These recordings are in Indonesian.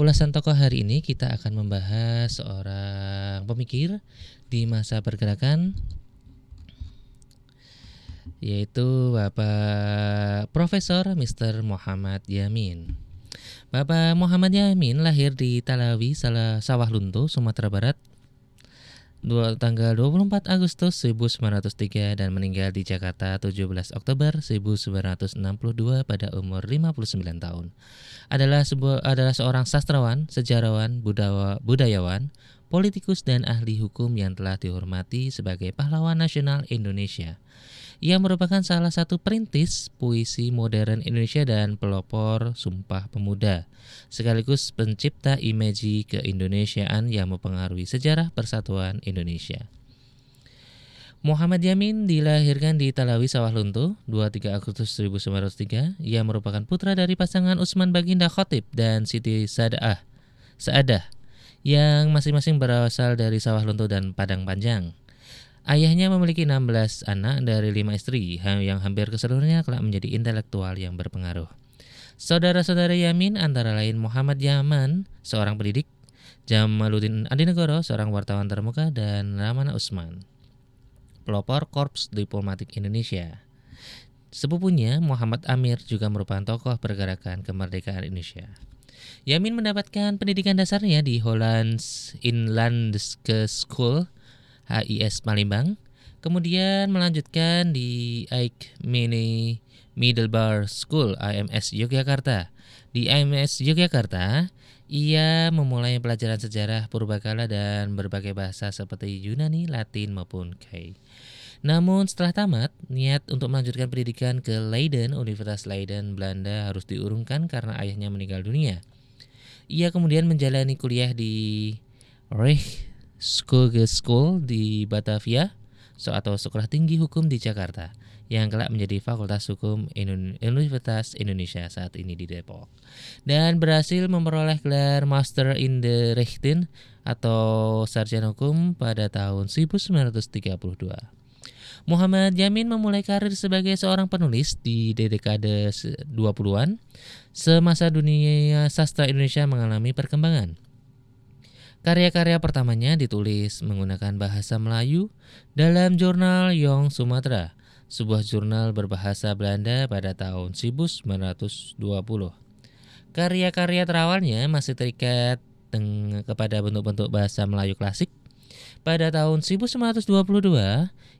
ulasan tokoh hari ini kita akan membahas seorang pemikir di masa pergerakan yaitu Bapak Profesor Mr. Muhammad Yamin. Bapak Muhammad Yamin lahir di Talawi, Sawah Lunto, Sumatera Barat tanggal 24 Agustus 1903 dan meninggal di Jakarta 17 Oktober 1962 pada umur 59 tahun. Adalah sebuah adalah seorang sastrawan, sejarawan, budawa, budayawan, politikus dan ahli hukum yang telah dihormati sebagai pahlawan nasional Indonesia. Ia merupakan salah satu perintis puisi modern Indonesia dan pelopor Sumpah Pemuda, sekaligus pencipta imaji keindonesiaan yang mempengaruhi sejarah persatuan Indonesia. Muhammad Yamin dilahirkan di Talawi Sawah Lunto 23 Agustus 1903. Ia merupakan putra dari pasangan Usman Baginda Khotib dan Siti Saadah, Saadah yang masing-masing berasal dari Sawah Lunto dan Padang Panjang. Ayahnya memiliki 16 anak dari lima istri yang hampir ke seluruhnya kelak menjadi intelektual yang berpengaruh. Saudara-saudara Yamin antara lain Muhammad Yaman, seorang pendidik, Jamaluddin Adinegoro, seorang wartawan termuka, dan Ramana Usman, pelopor Korps Diplomatik Indonesia. Sepupunya Muhammad Amir juga merupakan tokoh pergerakan kemerdekaan Indonesia. Yamin mendapatkan pendidikan dasarnya di Hollands Inlandske School HIS Palembang. Kemudian melanjutkan di Ike Mini Middlebar School IMS Yogyakarta. Di IMS Yogyakarta, ia memulai pelajaran sejarah purbakala dan berbagai bahasa seperti Yunani, Latin maupun Kai. Namun setelah tamat, niat untuk melanjutkan pendidikan ke Leiden, Universitas Leiden, Belanda harus diurungkan karena ayahnya meninggal dunia. Ia kemudian menjalani kuliah di Reich School School di Batavia atau Sekolah Tinggi Hukum di Jakarta yang kelak menjadi Fakultas Hukum Universitas Indonesia saat ini di Depok dan berhasil memperoleh gelar Master in the Rechten atau Sarjana Hukum pada tahun 1932. Muhammad Yamin memulai karir sebagai seorang penulis di dekade 20-an semasa dunia sastra Indonesia mengalami perkembangan. Karya-karya pertamanya ditulis menggunakan bahasa Melayu dalam jurnal Yong Sumatera, sebuah jurnal berbahasa Belanda pada tahun 1920. Karya-karya terawalnya masih terikat kepada bentuk-bentuk bahasa Melayu klasik. Pada tahun 1922,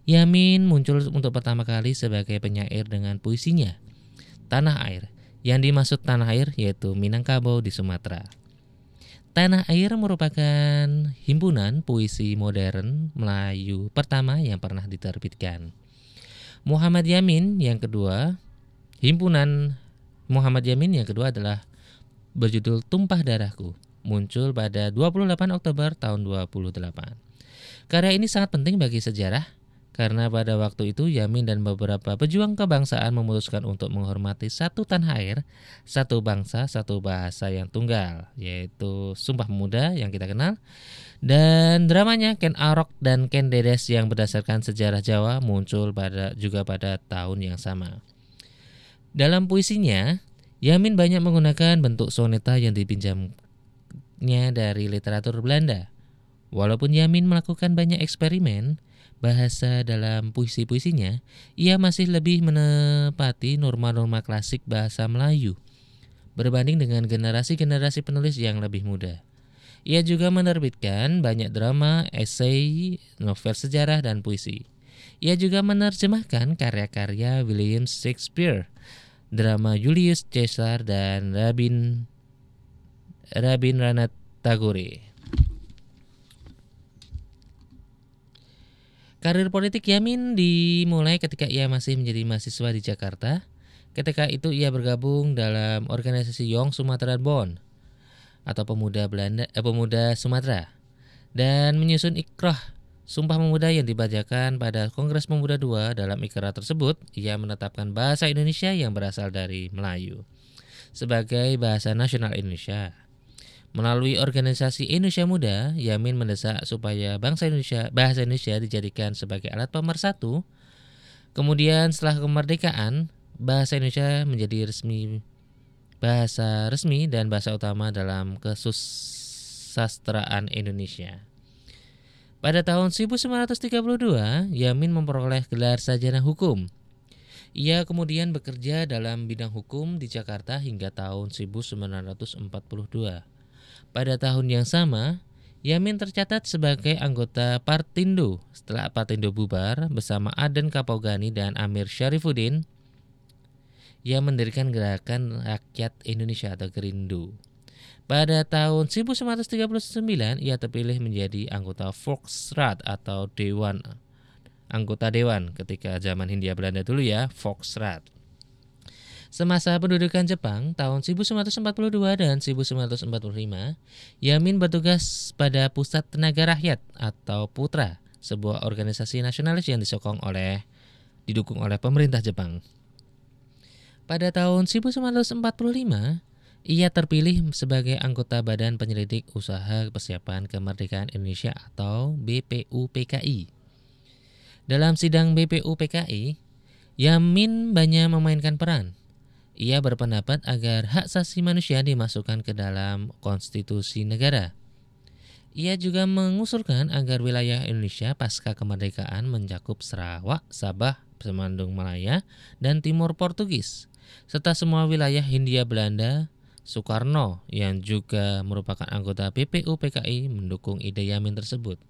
Yamin muncul untuk pertama kali sebagai penyair dengan puisinya Tanah Air. Yang dimaksud tanah air yaitu Minangkabau di Sumatera. Tanah Air merupakan himpunan puisi modern Melayu pertama yang pernah diterbitkan. Muhammad Yamin yang kedua, himpunan Muhammad Yamin yang kedua adalah berjudul Tumpah Darahku, muncul pada 28 Oktober tahun 28. Karya ini sangat penting bagi sejarah karena pada waktu itu Yamin dan beberapa pejuang kebangsaan memutuskan untuk menghormati satu tanah air, satu bangsa, satu bahasa yang tunggal, yaitu Sumpah Pemuda yang kita kenal. Dan dramanya Ken Arok dan Ken Dedes yang berdasarkan sejarah Jawa muncul pada juga pada tahun yang sama. Dalam puisinya, Yamin banyak menggunakan bentuk soneta yang dipinjamnya dari literatur Belanda. Walaupun Yamin melakukan banyak eksperimen, bahasa dalam puisi-puisinya, ia masih lebih menepati norma-norma klasik bahasa Melayu berbanding dengan generasi-generasi penulis yang lebih muda. Ia juga menerbitkan banyak drama, esai, novel sejarah, dan puisi. Ia juga menerjemahkan karya-karya William Shakespeare, drama Julius Caesar, dan Rabin Rabindranath Tagore. Karir politik Yamin dimulai ketika ia masih menjadi mahasiswa di Jakarta. Ketika itu ia bergabung dalam organisasi Yong Sumatera Bond atau Pemuda Belanda eh, Pemuda Sumatera dan menyusun ikrah Sumpah Pemuda yang dibacakan pada Kongres Pemuda II dalam ikrah tersebut ia menetapkan bahasa Indonesia yang berasal dari Melayu sebagai bahasa nasional Indonesia. Melalui organisasi Indonesia Muda, Yamin mendesak supaya bangsa Indonesia, bahasa Indonesia dijadikan sebagai alat pemersatu. Kemudian setelah kemerdekaan, bahasa Indonesia menjadi resmi bahasa resmi dan bahasa utama dalam kesusastraan Indonesia. Pada tahun 1932, Yamin memperoleh gelar sarjana hukum. Ia kemudian bekerja dalam bidang hukum di Jakarta hingga tahun 1942. Pada tahun yang sama, Yamin tercatat sebagai anggota Partindo setelah Partindo bubar bersama Aden Kapogani dan Amir Syarifuddin. Ia mendirikan Gerakan Rakyat Indonesia atau Gerindu. Pada tahun 1939 ia terpilih menjadi anggota Volksrat atau Dewan anggota dewan ketika zaman Hindia Belanda dulu ya, Volksrat. Semasa pendudukan Jepang tahun 1942 dan 1945, Yamin bertugas pada Pusat Tenaga Rakyat atau Putra, sebuah organisasi nasionalis yang disokong oleh didukung oleh pemerintah Jepang. Pada tahun 1945, ia terpilih sebagai anggota Badan Penyelidik Usaha Persiapan Kemerdekaan Indonesia atau BPUPKI. Dalam sidang BPUPKI, Yamin banyak memainkan peran ia berpendapat agar hak asasi manusia dimasukkan ke dalam konstitusi negara. Ia juga mengusulkan agar wilayah Indonesia pasca kemerdekaan mencakup Sarawak, Sabah, Semandung Malaya, dan Timur Portugis, serta semua wilayah Hindia Belanda. Soekarno yang juga merupakan anggota PPU PKI mendukung ide Yamin tersebut.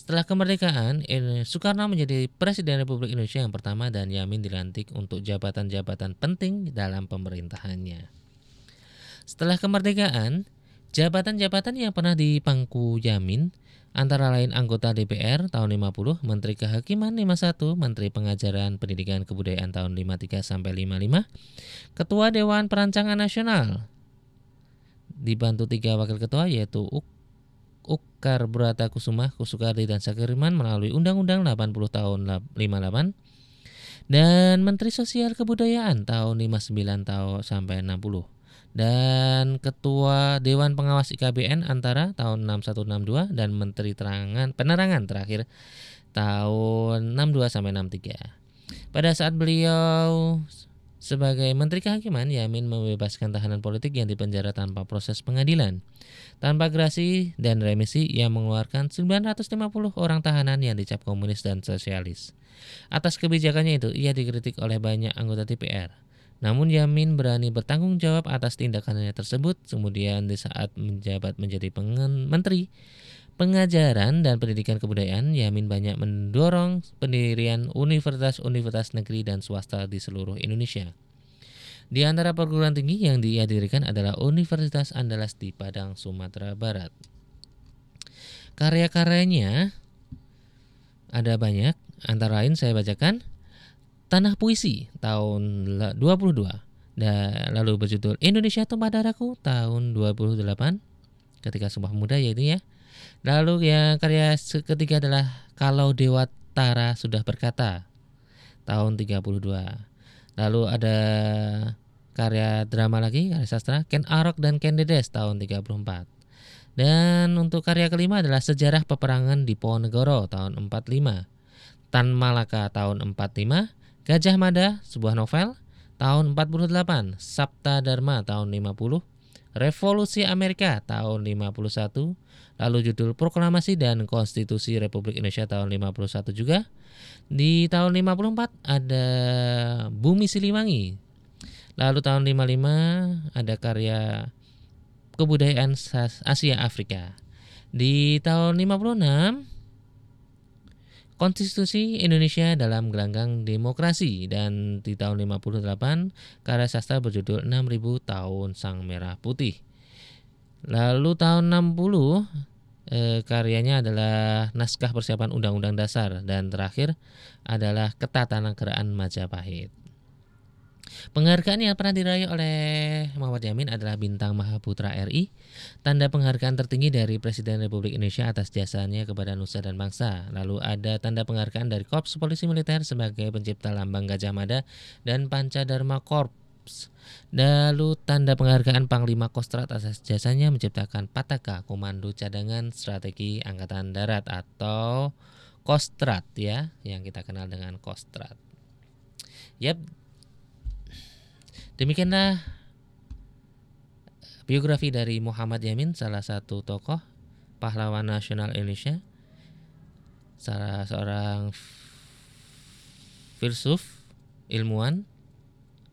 Setelah kemerdekaan, Soekarno menjadi Presiden Republik Indonesia yang pertama dan Yamin dilantik untuk jabatan-jabatan penting dalam pemerintahannya. Setelah kemerdekaan, jabatan-jabatan yang pernah dipangku Yamin antara lain anggota DPR tahun 50, Menteri Kehakiman 51, Menteri Pengajaran Pendidikan Kebudayaan tahun 53 sampai 55, Ketua Dewan Perancangan Nasional dibantu tiga wakil ketua yaitu Ukar Brata Kusuma, Kusukardi dan Sakiriman melalui Undang-Undang 80 tahun 58 dan Menteri Sosial Kebudayaan tahun 59 tahun sampai 60 dan Ketua Dewan Pengawas IKBN antara tahun 6162 dan Menteri Terangan Penerangan terakhir tahun 62 sampai 63. Pada saat beliau sebagai Menteri Kehakiman, Yamin membebaskan tahanan politik yang dipenjara tanpa proses pengadilan. Tanpa gerasi dan remisi, ia mengeluarkan 950 orang tahanan yang dicap komunis dan sosialis. Atas kebijakannya itu, ia dikritik oleh banyak anggota DPR. Namun Yamin berani bertanggung jawab atas tindakannya tersebut. Kemudian di saat menjabat menjadi menteri, pengajaran dan pendidikan kebudayaan, Yamin banyak mendorong pendirian universitas-universitas negeri dan swasta di seluruh Indonesia. Di antara perguruan tinggi yang dia dirikan adalah Universitas Andalas di Padang, Sumatera Barat. Karya-karyanya ada banyak, antara lain saya bacakan Tanah Puisi tahun 22 dan lalu berjudul Indonesia Tumpah Darahku tahun 28 ketika Sumpah Muda yaitu ya Lalu yang karya ketiga adalah Kalau Dewa Tara Sudah Berkata tahun 32. Lalu ada karya drama lagi, karya sastra Ken Arok dan Ken Dedes tahun 34. Dan untuk karya kelima adalah Sejarah Peperangan di Ponegoro tahun 45. Tan Malaka tahun 45, Gajah Mada sebuah novel tahun 48, Sabta Dharma tahun 50, Revolusi Amerika tahun 51, lalu judul Proklamasi dan Konstitusi Republik Indonesia tahun 51 juga. Di tahun 54 ada Bumi Siliwangi. Lalu tahun 55 ada karya Kebudayaan Asia Afrika. Di tahun 56 Konstitusi Indonesia dalam gelanggang demokrasi dan di tahun 58 karya sastra berjudul 6000 tahun Sang Merah Putih. Lalu tahun 60 eh, karyanya adalah naskah persiapan Undang-Undang Dasar dan terakhir adalah Ketatanegaraan Majapahit. Penghargaan yang pernah diraih oleh Muhammad Yamin adalah Bintang Mahaputra RI, tanda penghargaan tertinggi dari Presiden Republik Indonesia atas jasanya kepada nusa dan bangsa. Lalu ada tanda penghargaan dari Korps Polisi Militer sebagai pencipta lambang Gajah Mada dan Panca Dharma Korps. Lalu tanda penghargaan Panglima Kostrat atas jasanya menciptakan Pataka Komando Cadangan Strategi Angkatan Darat atau Kostrat ya, yang kita kenal dengan Kostrat. Yap, Demikianlah biografi dari Muhammad Yamin, salah satu tokoh pahlawan nasional Indonesia, salah seorang filsuf, ilmuwan,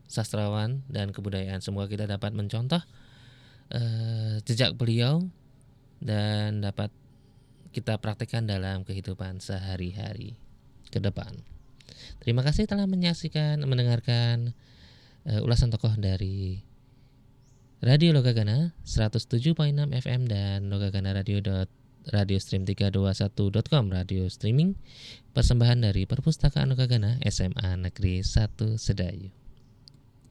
sastrawan dan kebudayaan. Semoga kita dapat mencontoh uh, jejak beliau dan dapat kita praktekkan dalam kehidupan sehari-hari ke depan. Terima kasih telah menyaksikan, mendengarkan uh, ulasan tokoh dari Radio Logagana 107.6 FM dan Logagana Radio Stream 321.com radio streaming persembahan dari Perpustakaan Logagana SMA Negeri 1 Sedayu.